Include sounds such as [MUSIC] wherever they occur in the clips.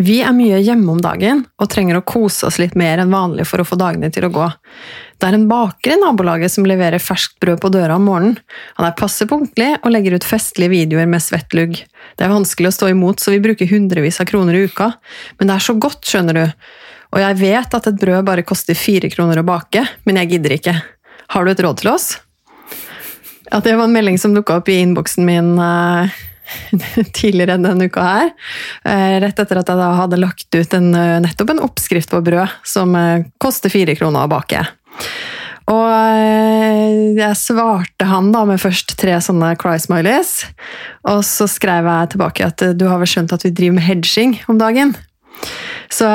Vi er mye hjemme om dagen og trenger å kose oss litt mer enn vanlig for å få dagene til å gå. Det er en baker i nabolaget som leverer ferskt brød på døra om morgenen. Han er passe punktlig og legger ut festlige videoer med svett lugg. Det er vanskelig å stå imot, så vi bruker hundrevis av kroner i uka. Men det er så godt, skjønner du. Og jeg vet at et brød bare koster fire kroner å bake, men jeg gidder ikke. Har du et råd til oss? Ja, det var en melding som dukka opp i innboksen min. [LAUGHS] Tidligere denne uka her. Eh, rett etter at jeg da hadde lagt ut en, eh, nettopp en oppskrift på brød som eh, koster fire kroner å bake. Og jeg svarte han da med først tre sånne cry smileys, og så skrev jeg tilbake at du har vel skjønt at vi driver med hedging om dagen. Så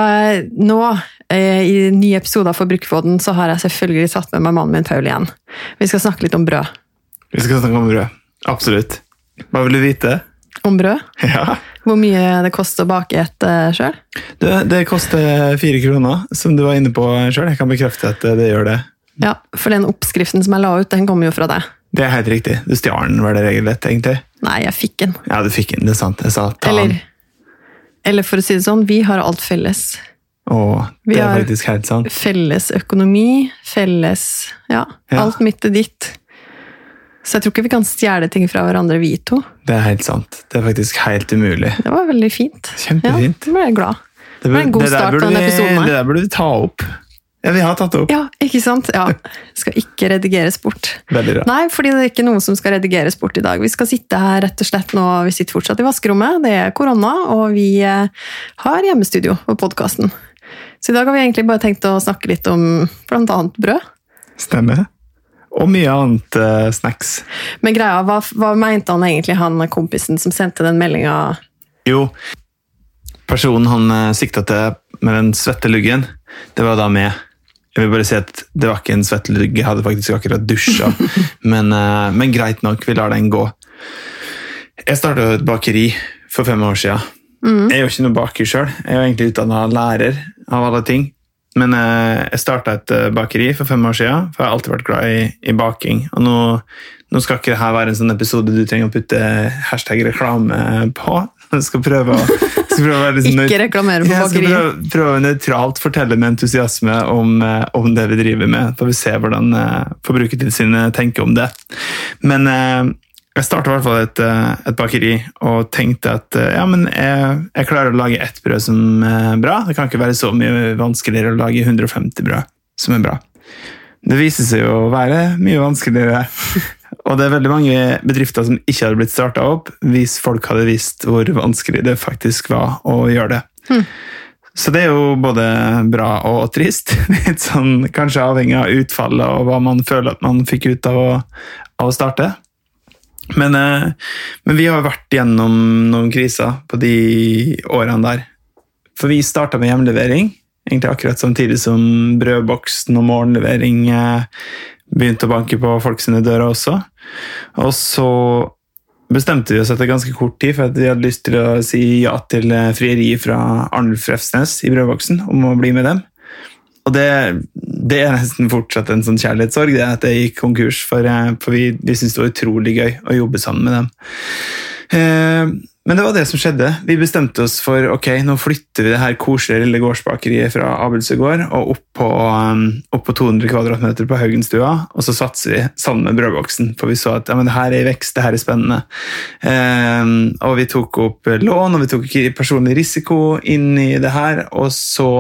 nå, i nye episoder for Brukerfoden, så har jeg selvfølgelig tatt med meg mannen min Paul igjen. Vi skal snakke litt om brød. Vi skal snakke om brød. Absolutt. Hva vil du vite? Om brød? Ja. Hvor mye det koster å bake et uh, sjøl? Det, det, koster fire kroner, som du var inne på sjøl. Jeg kan bekrefte at det gjør det. Ja, For den oppskriften som jeg la ut, den kommer jo fra deg. Det er helt riktig. Du stjal den, var det regelrett, egentlig? Nei, jeg fikk den. Ja, du fikk den, det er sant. Jeg sa ta eller, eller for å si det sånn, vi har alt felles. Å, det er faktisk helt sant. Felles økonomi, felles ja, ja. alt mitt er ditt. Så jeg tror ikke vi kan stjele ting fra hverandre, vi to. Det er helt sant. Det er faktisk helt umulig. Det var veldig fint. Kjempefint. Ja, ble jeg glad. Det, ble en god start på denne episoden. Det der burde vi ta opp. Ja, vi har tatt det opp. Ja, ikke sant? Ja. Skal ikke redigeres bort. Veldig bra. Nei, fordi det er ikke noe som skal redigeres bort i dag. Vi skal sitte her rett og slett nå, vi sitter fortsatt i vaskerommet, det er korona, og vi eh, har hjemmestudio på podkasten. Så i dag har vi egentlig bare tenkt å snakke litt om bl.a. brød. Stemmer. Og mye annet uh, snacks. Men greia, hva, hva, mente han egentlig, han kompisen som sendte den meldinga? Jo, personen han uh, sikta til med den svette luggen, det var da meg. Jeg vil bare si at Det var ikke en svett lugg, jeg hadde faktisk akkurat dusja. [LAUGHS] men, uh, men, greit nok, vi lar den gå. Jeg starta et bakeri for fem år siden. Mm. Jeg er jo ikke noen baker sjøl, jeg er jo egentlig utdanna lærer av alle ting. Men eh, jeg starta et eh, bakeri for fem år siden, for jeg har alltid vært glad i, i baking. Og nå, nå, skal ikke dette være en sånn episode du trenger å putte hashtag reklame på. Jeg skal prøve å, skal prøve å liksom, Ikke reklamere på bakeriet. Jeg skal prøve, prøve nøytralt fortelle med entusiasme om, eh, om, det vi driver med. Får vi se hvordan Forbrukertilsynet tenker om det. Men jeg starta i hvert fall et, eh, et, bakeri og tenkte at eh, ja, men jeg, jeg, klarer å lage ett brød som er bra. Det kan ikke være så mye vanskeligere å lage 150 brød som er bra. Det viser seg jo å være mye vanskeligere. [LAUGHS] Og det er veldig mange bedrifter som ikke hadde blitt starta opp hvis folk hadde visst hvor vanskelig det faktisk var å gjøre det. Hmm. Så det er jo både bra og trist. [LAUGHS] Litt sånn, Kanskje avhengig av utfallet og hva man føler at man fikk ut av å, av å starte. Men, eh, men, vi har vært gjennom noen kriser på de årene der. For vi starta med hjemlevering, egentlig akkurat samtidig som brødboksen og morgenlevering eh, begynte å banke på folk sine dører også. Og så bestemte vi oss etter ganske kort tid for at vi hadde lyst til å si ja til frieri frieriet fra Arnulf Refsnes i brødboksen om å bli med dem. Og det, det, er nesten fortsatt en sånn kjærlighetssorg, det at jeg gikk konkurs. For, eh, for vi, vi syntes det var utrolig gøy å jobbe sammen med dem. Eh, men det var det som skjedde. Vi bestemte oss for ok, nå flytter vi det her koselige lille gårdsbakeriet fra Abelsø gård og opp på, um, opp på 200 kvadratmeter på Haugenstua, og så satser vi sammen med brødboksen. For vi så at ja, men det her er i vekst, det her er spennende. Eh, og vi tok opp lån, og vi tok ikke personlig risiko inn i det her. Og så,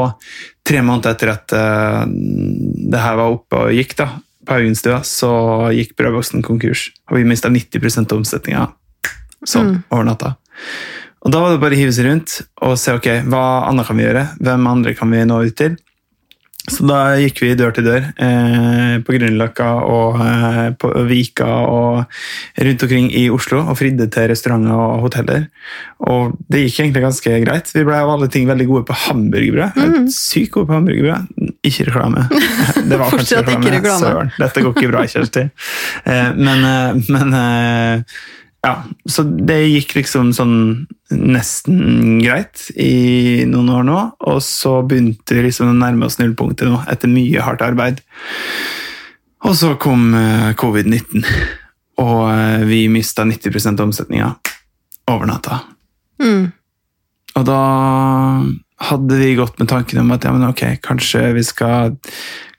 tre måneder etter at uh, det her var oppe og gikk, da, på Haugenstua, så gikk brødboksen konkurs. Og vi mista 90 av omsetninga sånn mm. over natta. Og Da var det bare å hive seg rundt og se ok, hva annet kan vi gjøre. Hvem andre kan vi nå ut til? Så da gikk vi dør til dør eh, på Grünerløkka og eh, på Vika og rundt omkring i Oslo og fridde til restauranter og hoteller. Og det gikk egentlig ganske greit. Vi ble av alle ting veldig gode på hamburgerbrød. Mm. Sykt gode på hamburgerbrød. ikke reklame. [LAUGHS] Det var kanskje reklame. Søren, dette går ikke bra, Kjersti. Eh, Men, eh, men eh, ja, så det gikk liksom sånn nesten greit i noen år nå, og så begynte vi liksom å nærme oss nullpunktet nå, etter mye hardt arbeid. Og så kom eh, covid-19, og eh, vi mista 90 av omsetninga over natta. Mm. Og da hadde vi gått med tanken om at ja, men ok, kanskje vi skal,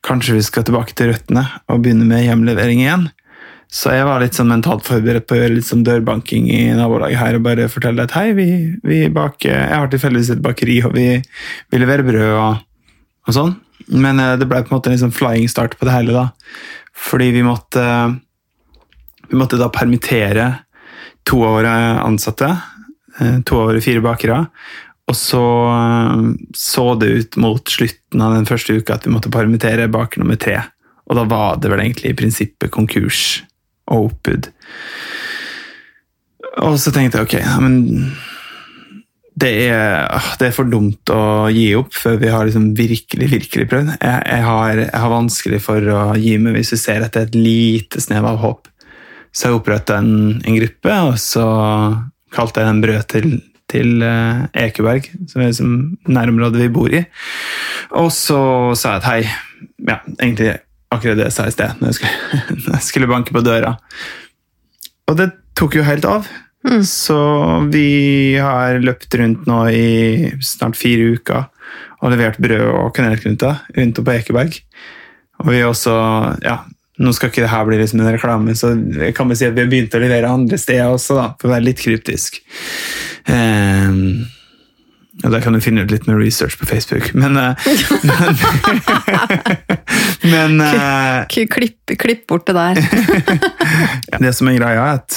kanskje vi skal tilbake til røttene og begynne med hjemlevering igjen. Så jeg var litt sånn mentalt forberedt på å gjøre litt sånn dørbanking i nabolaget her og bare fortelle at hei, vi, vi baker Jeg har tilfeldigvis et bakeri, og vi, vi leverer brød og, og sånn. Men eh, det ble på en måte en liksom flying start på det hele, da. Fordi vi måtte Vi måtte da permittere to av våre ansatte. eh, To av våre fire bakere. Og så så det ut mot slutten av den første uka at vi måtte permittere baker nummer tre. Og da var det vel egentlig i prinsippet konkurs og oppbud. Og så tenkte jeg ok, men det er, det er for dumt å gi opp før vi har liksom virkelig virkelig prøvd. Jeg, jeg, har, jeg har vanskelig for å gi meg hvis vi ser etter et lite snev av håp. Så jeg oppretta en, en gruppe, og så kalte jeg den Brød til, til eh, Ekeberg, som er liksom nærområdet vi bor i. Og så sa jeg at hei, ja, egentlig akkurat det jeg sa i sted, når jeg skulle, [LAUGHS] når jeg skulle banke på døra. Og det tok jo helt av. Så vi har løpt rundt nå i snart fire uker og levert brød og kanelknuter rundt på Ekeberg. Og vi har også, ja, nå skal ikke det her bli liksom en reklame, så jeg kan vel si at vi har begynt å levere andre steder også, da, for å være litt kryptisk. Ehm, og der kan du finne ut litt med research på Facebook, men eh, Men, [LAUGHS] men eh, Klipp, klipp bort det der. [LAUGHS] det som er greia, er at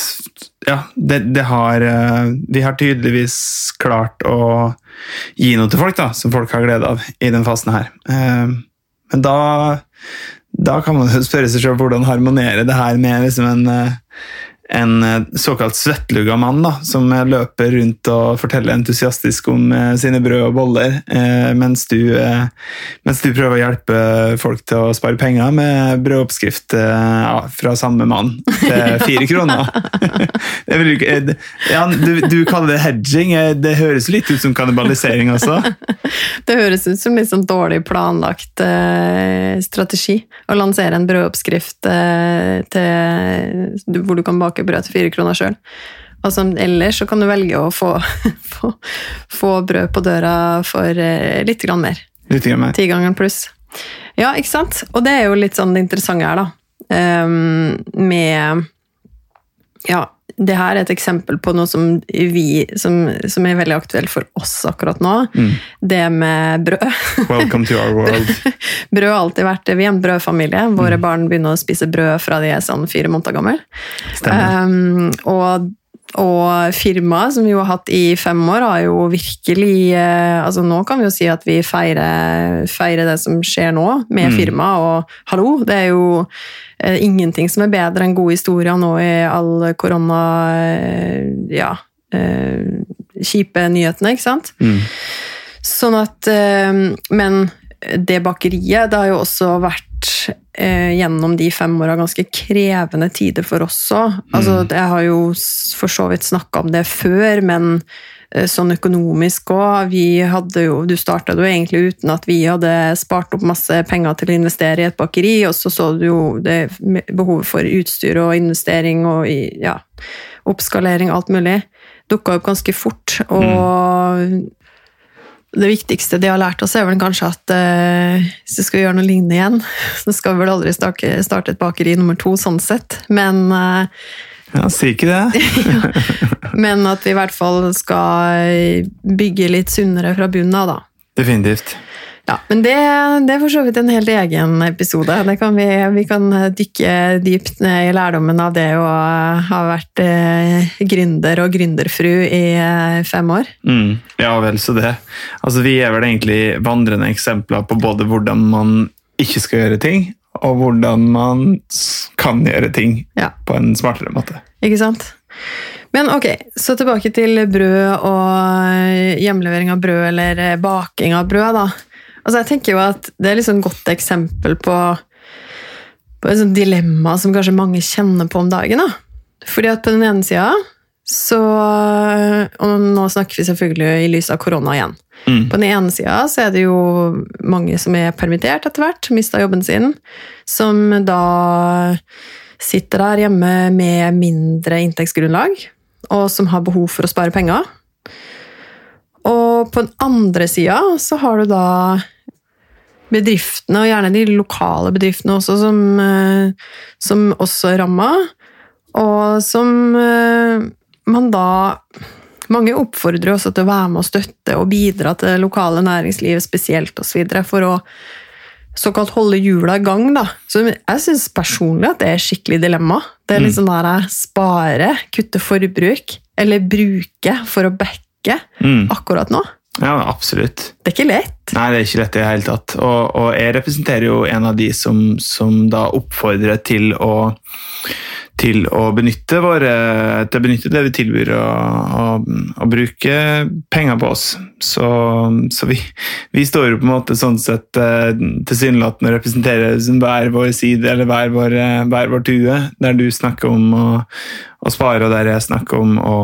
ja, det, det har, eh, vi har tydeligvis klart å gi noe til folk da, som folk har glede av i den fasen her. Men da, da kan man jo spørre seg selv hvordan harmonerer det her med liksom en, en eh, såkalt svettlugga mann da, som løper rundt og forteller entusiastisk om eh, sine brød og boller, eh, mens, du, eh, mens du prøver å hjelpe folk til å spare penger med brødoppskrift eh, ja, fra samme mann til fire kroner. [LAUGHS] Eh, ja, du, du kaller det hedging. eh, Det høres litt ut som kannibalisering også. [LAUGHS] Det høres ut som litt sånn dårlig planlagt eh, strategi. Å lansere en brødoppskrift eh, til, hvor du kan bake brød til fire kroner sjøl. Altså, ellers så kan du velge å få, [LAUGHS] få, få brød på døra for eh, litt grann mer. Litt grann mer. Tigangeren pluss. Ja, ikke sant? Og det er jo litt sånn det interessante her, da. Um, med Ja, det her er et eksempel på noe som vi som, som er veldig aktuelt for oss akkurat nå. Mm. Det med brød. Welcome to our world. [LAUGHS] Brød har alltid vært Vi er en brødfamilie. Våre Mm. barn begynner å spise brød fra de er sånn fire måneder gamle. Um, og, og firmaet, som vi har hatt i fem år, har jo virkelig eh, altså Nå kan vi jo si at vi feirer, feirer det som skjer nå, med Mm. firmaet. Og hallo, det er jo eh, ingenting som er bedre enn gode historier nå i all korona... eh, ja, eh, kjipe nyhetene, ikke sant? Mm. Sånn at eh, Men det bakeriet, det har jo også vært eh, gjennom de fem åra ganske krevende tider for oss òg. Altså, jeg har jo for så vidt snakka om det før, men eh, sånn økonomisk òg. Du starta jo egentlig uten at vi hadde spart opp masse penger til å investere i et bakeri, og så så du jo det behovet for utstyr og investering og ja, oppskalering, alt mulig. Dukka opp ganske fort. og det viktigste de har lært oss, er vel kanskje at eh, hvis du skal gjøre noe lignende igjen, [LAUGHS] så skal vi vel aldri starte, starte et bakeri nummer to, sånn sett. Men, eh, Ja, si ikke det. [LAUGHS] men at vi i hvert fall skal bygge litt sunnere fra bunnen av, da. Definitivt. Ja, Men det, det er for så vidt en helt egen episode. Det kan vi, vi kan dykke dypt ned i lærdommen av det å ha vært eh, gründer og gründerfru i eh, fem år. Mm. Ja, vel så det. Altså, vi er vel egentlig vandrende eksempler på både hvordan man ikke skal gjøre ting, og hvordan man kan gjøre ting Ja. på en smartere måte. Ikke sant? Men ok, så tilbake til brød og hjemlevering av brød, eller baking av brød, da. Altså, jeg tenker jo at det er liksom et godt eksempel på, på et sånt dilemma som kanskje mange kjenner på om dagen. da. Fordi at på den ene sida så Og nå snakker vi selvfølgelig i lys av korona igjen. Mm. På den ene sida så er det jo mange som er permittert etter hvert, mista jobben sin, som da sitter der hjemme med mindre inntektsgrunnlag, og som har behov for å spare penger. Og på den andre sida så har du da bedriftene, og gjerne de lokale bedriftene også, som, eh, som også er ramma. Og som eh, man da Mange oppfordrer også til å være med og støtte og bidra til det lokale næringslivet spesielt osv. for å såkalt holde hjula i gang. da. Så jeg syns personlig at det er skikkelig dilemma. Det er litt sånn der jeg spare, kutte forbruk, eller bruke for å backe Mm. akkurat nå. Ja, absolutt. Det er ikke lett. Nei, det er ikke lett i det hele tatt. Og, og jeg representerer jo en av de som, som da oppfordrer til å, til å benytte våre til å benytte det vi tilbyr, og, og, og bruke penger på oss. Så, så vi, vi står jo på en måte sånn sett eh, tilsynelatende og representerer liksom hver vår side, eller hver vår, eh, hver vår tue, der du snakker om å, å spare, og der jeg snakker om å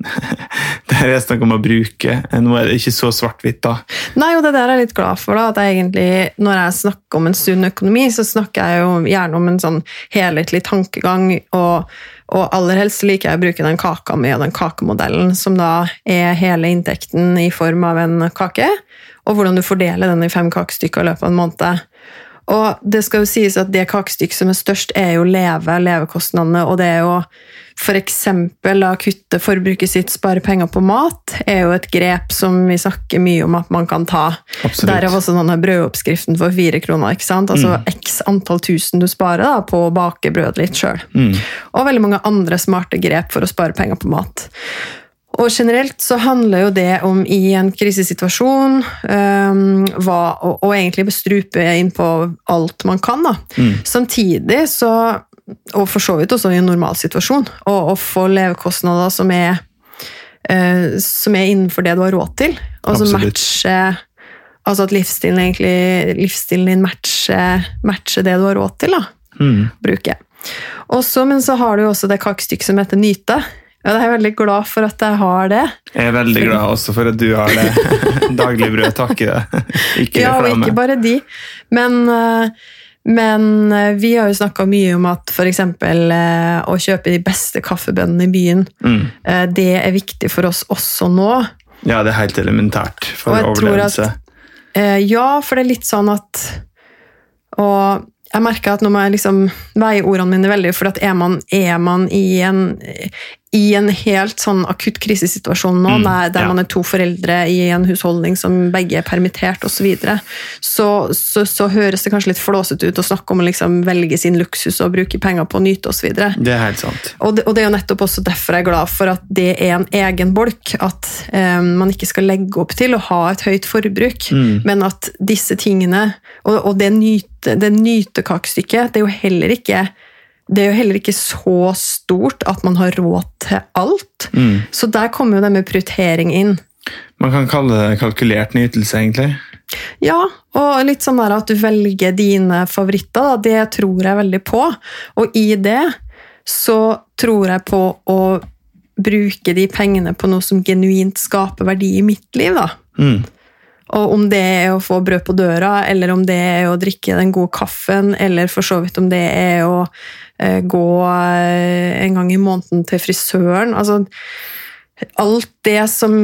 [LAUGHS] der jeg snakker om å bruke. Nå er det ikke så svart-hvitt, da. Nei, og det der er jeg litt glad for. da, at jeg egentlig, Når jeg snakker om en sunn økonomi, så snakker jeg jo gjerne om en sånn helhetlig tankegang. Og, og aller helst liker jeg å bruke den kaka mi og den kakemodellen, som da er hele inntekten i form av en kake, og hvordan du fordeler den i fem kakestykker i løpet av en måned. Og det skal jo sies at det kakestykket som er størst, er jo leve, levekostnadene, og det er jo f.eks. å kutte forbruket sitt, spare penger på mat, er jo et grep som vi snakker mye om at man kan ta. Absolutt. Derav også denne brødoppskriften for fire kroner. ikke sant? Altså x antall tusen du sparer da, på å bake brødet litt sjøl. Og veldig mange andre smarte grep for å spare penger på mat. Og generelt så handler jo det om i en krisesituasjon um, hva, og, og egentlig bestrupe inn på alt man kan. da. Samtidig så, og for så vidt også i en normal situasjon, å få levekostnader som er, uh, som er innenfor det du har råd til. og Absolutt. matcher Altså at livsstilen, egentlig, livsstilen din matcher, matcher det du har råd til. da Mm. bruke. Også, men så har du jo også det kakestykket som heter Nyte. Ja, jeg er veldig glad for at jeg har det. Jeg er veldig glad også for at du har det. [LAUGHS] Dagligbrød, takk i det. Ikke ja, og ikke bare de. Men, eh, men eh, vi har jo snakka mye om at f.eks. å kjøpe de beste kaffebønnene i byen, Mm. eh, det er viktig for oss også nå. Ja, det er helt elementært for overlevelse. at- Eh, Ja, for det er litt sånn at Og jeg merker at nå må jeg liksom veie ordene mine veldig, for at er man, er man i, en, i en helt sånn akutt krisesituasjon nå, Mm, der, ja. man er to foreldre i en husholdning som begge er permittert osv., så, videre, så, så så høres det kanskje litt flåsete ut å snakke om å liksom velge sin luksus og bruke penger på å nyte osv. Det er helt sant. Og det, og det er jo nettopp også derfor jeg er glad for at det er en egen bolk. At um, man ikke skal legge opp til å ha et høyt forbruk, Mm. men at disse tingene Og, og det, nyte, det nytekakestykket, det er jo heller ikke det er jo heller ikke så stort at man har råd til alt. Mm. Så der kommer jo det med prioritering inn. Man kan kalle det kalkulert nytelse, egentlig. Ja, og litt sånn der at du velger dine favoritter, det tror jeg veldig på. Og i det så tror jeg på å bruke de pengene på noe som genuint skaper verdi i mitt liv. da. Mm. Og om det er å få brød på døra, eller om det er å drikke den gode kaffen, eller for så vidt om det er å eh, gå eh, en gang i måneden til frisøren. Altså, alt det som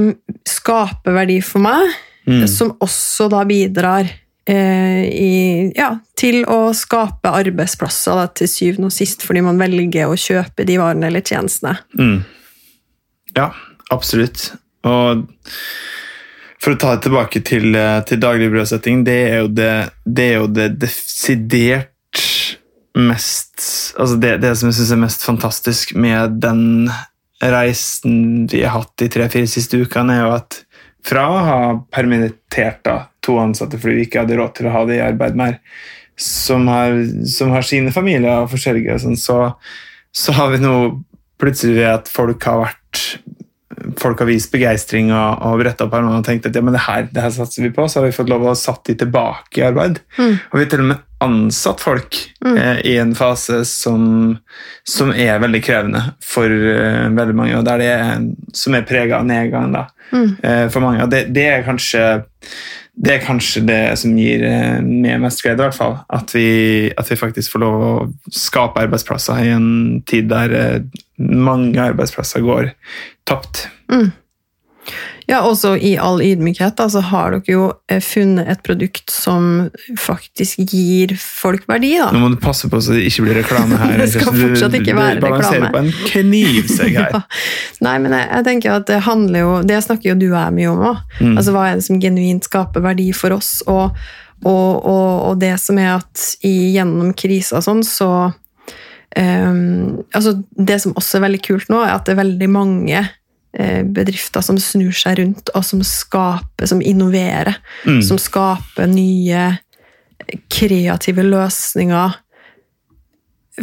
skaper verdi for meg, Mm. som også da bidrar eh, i, ja, til å skape arbeidsplasser da, til syvende og sist, fordi man velger å kjøpe de varene eller tjenestene. Mm. Ja, absolutt. Og for å ta det tilbake til, eh, til dagligbrødsetting, det det, det, er jo det desidert mest Altså det, det som jeg syns er mest fantastisk med den reisen vi har hatt de tre-fire siste ukene, er jo at fra å ha permittert da, to ansatte fordi vi ikke hadde råd til å ha det i arbeid mer, som har, som har sine familier forskjellige, og sånn, så, så har vi nå plutselig at folk har vært folk har vist begeistring og, og bretta opp armene og tenkt at ja, men det her, det her satser vi på, så har vi fått lov å satt de tilbake i arbeid. Mm. Og vi har til og med ansatt folk Mm. eh, i en fase som, som er veldig krevende for uh, veldig mange, og der det er, som er prega av nedgang da, Mm. eh, for mange. Og det, det, er kanskje, det er kanskje det som gir eh, meg mest glede, i hvert fall. At vi, at vi faktisk får lov å skape arbeidsplasser i en tid der eh, mange arbeidsplasser går tapt. Ja, også i all ydmykhet da, så har dere jo eh, funnet et produkt som faktisk gir folk verdi. da. Nå må du passe på så det ikke blir reklame her. [LAUGHS] Det skal fortsatt ikke du være balanserer reklame. på en knivsegg her. [LAUGHS] Ja. Nei, men jeg, jeg tenker at det handler jo Det snakker jo du og jeg mye om òg. Mm. Altså, hva er det som genuint skaper verdi for oss? Og, og, og, og det som er at i, gjennom krisa sånn, så um, altså Det som også er veldig kult nå, er at det er veldig mange bedrifter som snur seg rundt, og som skaper, som innoverer. Mm. Som skaper nye kreative løsninger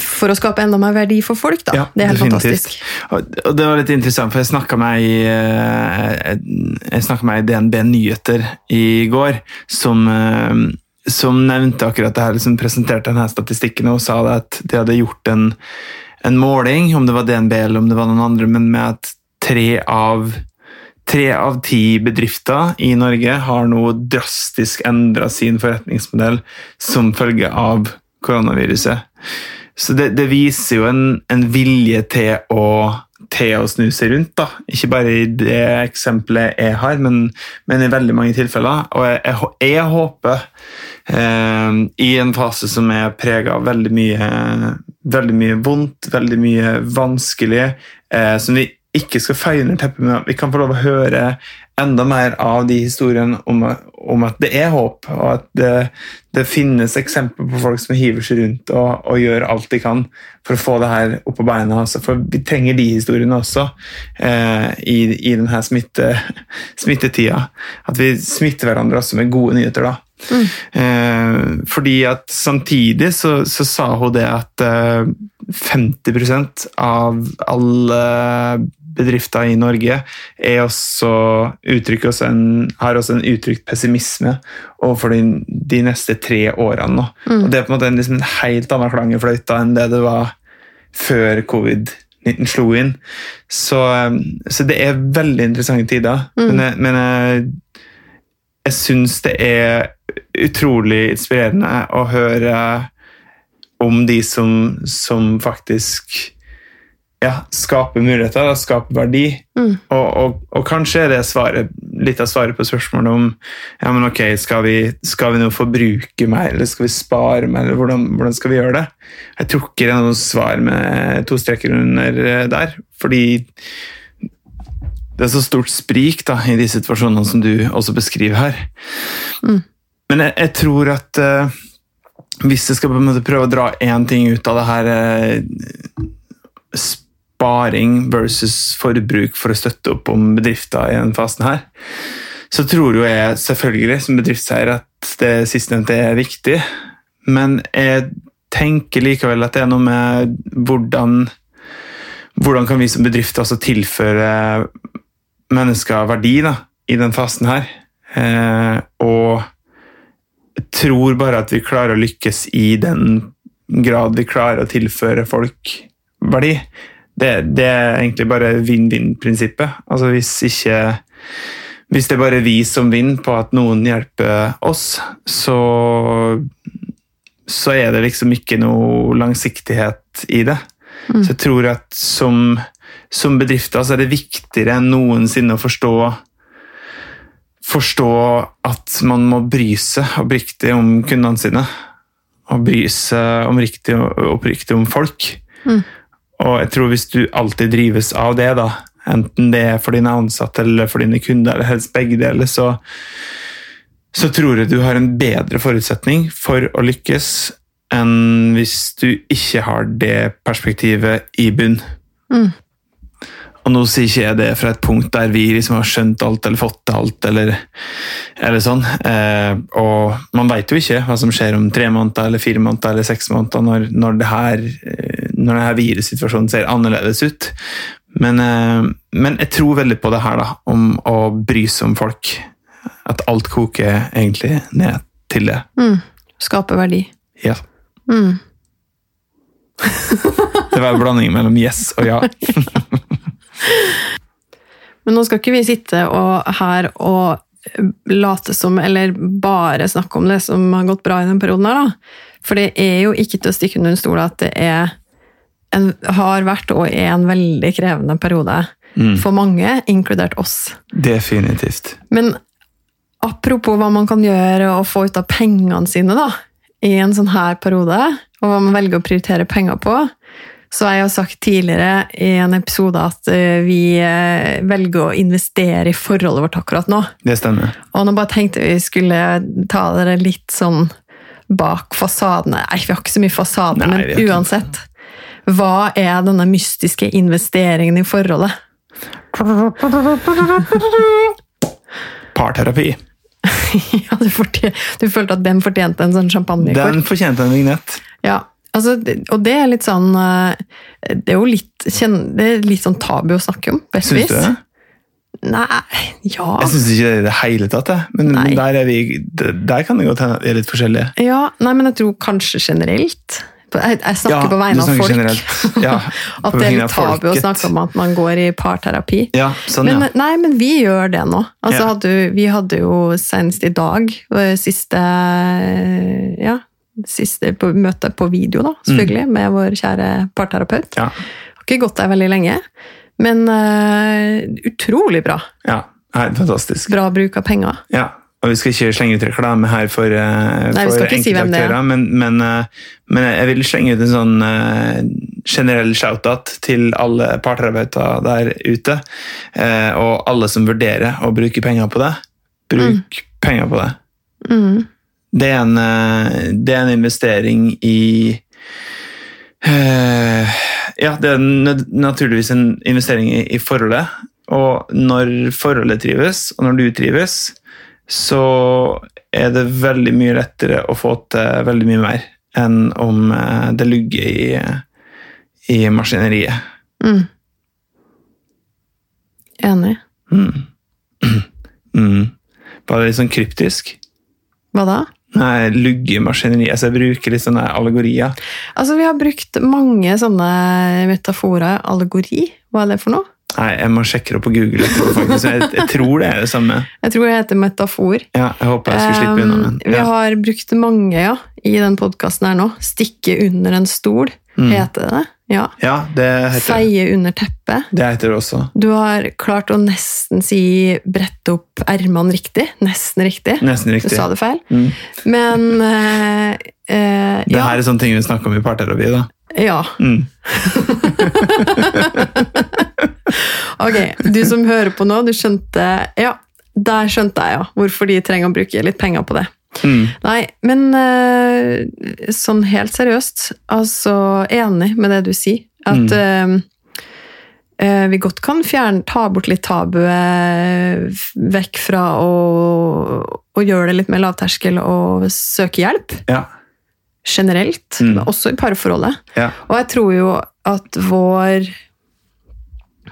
for å skape enda mer verdi for folk. Da. Ja, det er helt definitivt. fantastisk. Og, det var litt interessant, for jeg snakka med ei eh, ei DNB Nyheter i går, som, eh, som nevnte akkurat det her, liksom presenterte denne statistikken og sa at de hadde gjort en, en måling, om det var DNB eller om det var noen andre, men med at tre av Tre av ti bedrifter i Norge har nå drastisk endra sin forretningsmodell som følge av koronaviruset. Så det, det viser jo en, en vilje til å, til å snu seg rundt. da. Ikke bare i det eksempelet jeg har, men, men i veldig mange tilfeller. Og jeg, jeg, jeg håper, eh, i en fase som er prega av veldig mye, veldig mye vondt, veldig mye vanskelig, eh, som vi ikke skal feie under teppet men at vi kan få lov å høre enda mer av de historiene om, om at det er håp, og at det, det finnes eksempler på folk som hiver seg rundt og, og gjør alt de kan for å få det her opp på beina. Altså. For vi trenger de historiene også eh, i, i denne smitte, smittetida. At vi smitter hverandre også med gode nyheter. da. Eh, fordi at samtidig så, så sa hun det at eh, 50% av alle bedrifter i Norge er også, også en, har også en uttrykt pessimisme overfor de, de neste tre årene. nå. Og Det er på en måte en, liksom en helt annen klang i fløyta enn det det var før covid-19 slo inn. Så, eh, så det er veldig interessante tider. Men, jeg- men jeg, jeg syns det er utrolig inspirerende å høre om de som, som faktisk ja, skape muligheter skape verdi. Mm. Og, og, og kanskje er det svaret, litt av svaret på spørsmålet om ja, men ok, skal vi, skal vi nå forbruke mer, eller skal vi spare mer, eller hvordan, hvordan skal vi gjøre det? Jeg tror ikke det er noe svar med to streker under eh, der, fordi det er så stort sprik da, i de situasjonene som du også beskriver her. Men jeg, jeg tror at uh, hvis jeg skal på en måte prøve å dra én ting ut av det her eh, sparing versus forbruk for å støtte opp om bedrifter i denne fasen her, så tror jo jeg selvfølgelig som bedriftseier at det sistnevnte er viktig. Men jeg tenker likevel at det er noe med hvordan hvordan kan vi som bedrift også tilføre mennesker verdi da, i den fasen her? Eh, og tror bare at vi klarer å lykkes i den grad vi klarer å tilføre folk verdi. Det, det er egentlig bare vinn-vinn-prinsippet. Altså hvis ikke Hvis det er bare vi som vinner på at noen hjelper oss, så så er det liksom ikke noe langsiktighet i det. Så jeg tror at som, som bedrifter så er det viktigere enn noensinne å forstå forstå at man må bry seg oppriktig om kundene sine. Og bry seg om riktig, oppriktig om folk. Og jeg tror hvis du alltid drives av det, da, enten det er for dine ansatte eller for dine kunder, eller helst begge deler, så, så tror jeg du har en bedre forutsetning for å lykkes enn hvis du ikke har det perspektivet i bunn. Og nå sier ikke jeg det fra et punkt der vi liksom har skjønt alt eller fått til alt, eller, eller sånn. Eh, og man vet jo ikke hva som skjer om tre måneder, eller fire måneder eller seks måneder når, når, det her, eh, når denne virussituasjonen ser annerledes ut. Men, eh, men jeg tror veldig på det her, da, om å bry seg om folk. At alt koker egentlig ned til det. Mm. Skape verdi. Ja. Mm. Det var en blanding mellom yes og ja. [LAUGHS] Men nå skal ikke vi sitte og, her og late som, eller bare snakke om det som har gått bra i den perioden her, da. For det er jo ikke til å stikke under en stol at det er en, har vært og er en veldig krevende periode Mm. for mange, inkludert oss. Definitivt. Men apropos hva man kan gjøre og få ut av pengene sine da, i en sånn her periode, og hva man velger å prioritere penger på, så har jeg jo sagt tidligere i en episode at eh, vi eh, velger å investere i forholdet vårt akkurat nå. Det stemmer. Og nå bare tenkte vi skulle ta dere litt sånn bak fasadene. Nei, vi har ikke så mye fasade, Nei, men uansett. Hva er denne mystiske investeringen i forholdet? [LAUGHS] Parterapi. [LAUGHS] ja, du, du følte at den fortjente en sånn champagnekort? Den fortjente en vignett. Ja, altså, og det er litt sånn eh, Det er jo litt, det er litt sånn tabu å snakke om, på et vis. Nei, ja. Jeg syns ikke det i det hele tatt. Men, men der, er vi, der kan det godt hende at vi er litt forskjellige. ja. Nei, men jeg tror kanskje generelt. Jeg, jeg snakker på vegne av folk. [LAUGHS] Ja, At det er litt tabu å snakke om at man går i parterapi. Ja, sånn, Men, ja. nei, men vi gjør det nå. Altså, Ja. hadde, vi hadde jo senest i dag eh, siste Ja, siste på, møte på video, da, selvfølgelig, med vår kjære parterapeut. Mm. Ja, Har ikke gått der veldig lenge, men uh, utrolig bra. ja. Nei, fantastisk. Bra bruk av penger. Ja, og vi skal ikke slenge ut reklame her for, uh, Nei, for ikke si hvem det er. men, men, uh, men jeg vil slenge ut en sånn uh, generell shout-out til alle parterapeuter der ute, og alle som vurderer å bruke penger på det. Bruk penger på det. Mm. Det er en, eh, det er en investering i eh, Ja, det er naturligvis en investering i, i forholdet. Og når forholdet trives, og når du trives, så er det veldig mye lettere å få til veldig mye mer enn om eh, det lugger i, i maskineriet. Mm. Enig. Mm. [CLEARS THROAT] Var det litt sånn kryptisk? Hva da? Nei, luggemaskineri. Altså, jeg bruker litt sånne allegorier. Altså, vi har brukt mange sånne metaforer. Allegori, hva er det for noe? Nei, jeg må sjekke det på Google. faktisk. Jeg, jeg tror det er det samme. Jeg tror det heter metafor. Ja, jeg håper jeg skulle slippe unna. Men, Ja. Vi har brukt mange ja, i den podkasten her nå. Stikke under en stol, Mm. heter det. Ja. ja, det heter det. Feie under teppet. Det heter det også. Du har klart å nesten si brette opp ermene riktig. Nesten riktig. Nesten Du sa det feil. Mm. Men eh, eh, Det her er sånne ting vi snakker om i parterapi. da. ja. Mm. [LAUGHS] Ok, du som hører på nå, du skjønte Ja, der skjønte jeg ja, hvorfor de trenger å bruke litt penger på det. Mm. Nei, men eh, sånn helt seriøst, altså enig med det du sier. At mm. uh, vi godt kan fjerne, ta bort litt tabuet vekk fra å, å gjøre det litt mer lavterskel og søke hjelp. Ja. Generelt, Mm. men også i parforholdet. ja. Og jeg tror jo at vår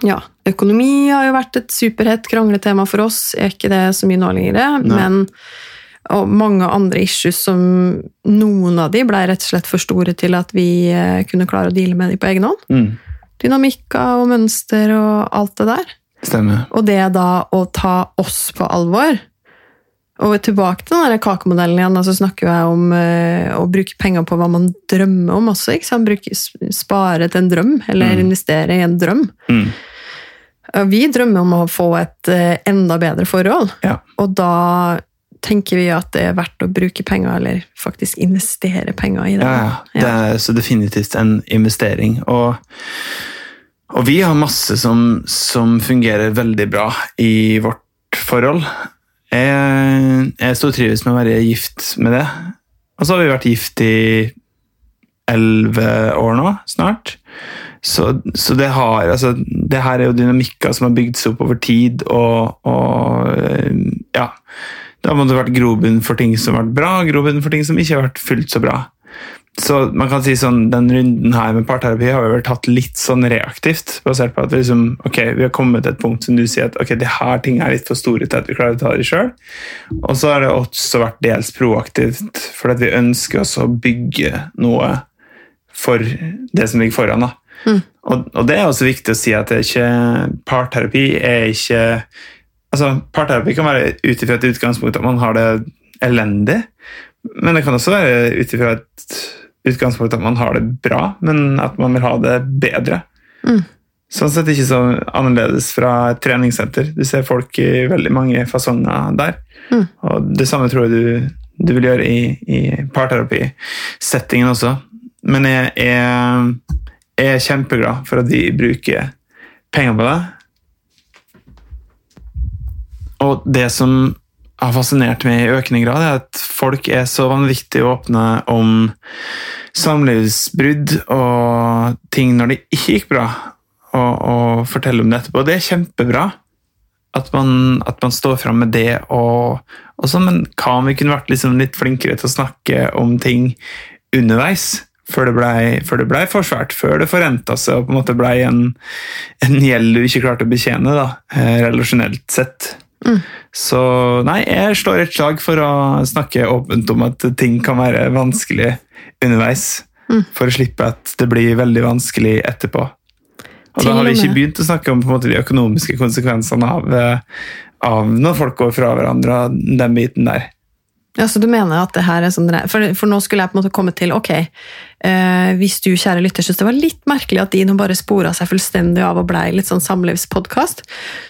ja, økonomi har jo vært et superhett krangletema for oss. Er ikke det så mye nå lenger, men og mange andre issues som noen av de ble rett og slett for store til at vi eh, kunne klare å deale med de på egen hånd. Mm. Dynamikker og mønster og alt det der. Stemmer. Og det da å ta oss på alvor Og tilbake til den der kakemodellen igjen, så så snakker jeg om uh, å bruke penger på hva man drømmer om også. Bruke, spare til en drøm, eller Mm. investere i en drøm. Mm. Og Vi drømmer om å få et eh, enda bedre forhold, Ja. og da tenker vi at det er verdt å bruke penger, eller faktisk investere penger i det. Ja, ja. Det er så definitivt en investering. Og, og vi har masse som, som fungerer veldig bra i vårt forhold. Jeg, jeg stortrives med å være gift med det. Og så har vi vært gift i elleve år nå, snart. Så, så det, har, altså, det her er jo dynamikker som har bygd seg opp over tid, og, og ja Det har måttet vært grobunn for ting som har vært bra, grobunn for ting som ikke har vært fullt så bra. så man kan si sånn, Den runden her med parterapi har vi vel tatt litt sånn reaktivt. Basert på at vi, liksom, okay, vi har kommet til et punkt som du sier at ok, det her ting er litt for store til at vi klarer å ta det sjøl. Og så har det også vært dels proaktivt, for at vi ønsker oss å bygge noe for det som ligger foran. da. Mm. Og, og det er også viktig å si at det er ikke, parterapi er ikke altså Parterapi kan være ut ifra et utgangspunkt at man har det elendig, men det kan også være ut ifra et utgangspunkt at man har det bra, men at man vil ha det bedre. Mm. Sånn sett ikke så annerledes fra et treningssenter. Du ser folk i veldig mange fasonger der. Mm. Og det samme tror jeg du, du vil gjøre i, i parterapisettingen også. Men jeg er, jeg er kjempeglad for at de bruker penger på det. Og det som har fascinert meg i økende grad, er at folk er så vanvittig åpne om samlivsbrudd og ting når det ikke gikk bra, og, og forteller om det etterpå. Det er kjempebra at man, at man står fram med det. Og, og sånn, men hva om vi kunne vært liksom litt flinkere til å snakke om ting underveis? Før det, ble, ble for svært, før det forrenta seg og på en måte ble en, en gjeld du ikke klarte å betjene, da, eh, relasjonelt sett. Mm. Så nei, jeg slår et slag for å snakke åpent om at ting kan være vanskelig underveis. Mm. For å slippe at det blir veldig vanskelig etterpå. Og da har vi ikke begynt å snakke om måte, de økonomiske konsekvensene av, eh, av når folk går fra hverandre, den biten der. Ja, så du mener at det her er sånn For, for nå skulle jeg på en måte komme til Ok, eh, hvis du, kjære lytter, syns det var litt merkelig at de nå bare spora seg fullstendig av og blei litt sånn samlivspodkast,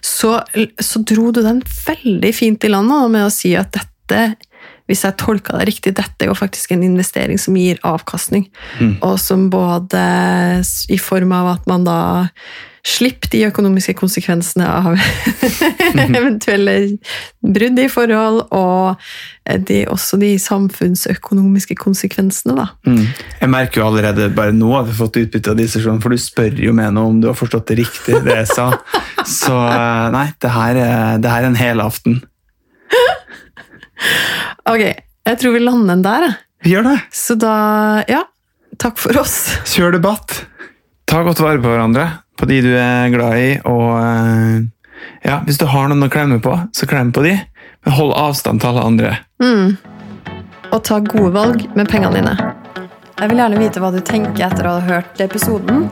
så, så dro du den veldig fint i land nå med å si at dette hvis jeg tolka det riktig, dette er jo faktisk en investering som gir avkastning. Mm. Og som både i form av at man da slipper de økonomiske konsekvensene av [LAUGHS] eventuelle brudd i forhold, og de, også de samfunnsøkonomiske konsekvensene, da. Mm. Jeg merker jo allerede bare nå at vi har fått utbytte av disse for du spør jo meg nå om du har forstått det riktig, det jeg sa. [LAUGHS] Så eh, nei, det her, er- det her er en helaften. [LAUGHS] Ok, jeg tror vi lander der, jeg. Vi gjør det. Så da, ja, takk for oss. Kjør debatt. Ta godt vare på hverandre, på de du er glad i, og eh, ja, hvis du har noen å klemme på, så klem på de, men hold avstand til alle andre. Mm. Og ta gode valg med pengene dine. Jeg vil gjerne vite hva du tenker etter å ha hørt episoden.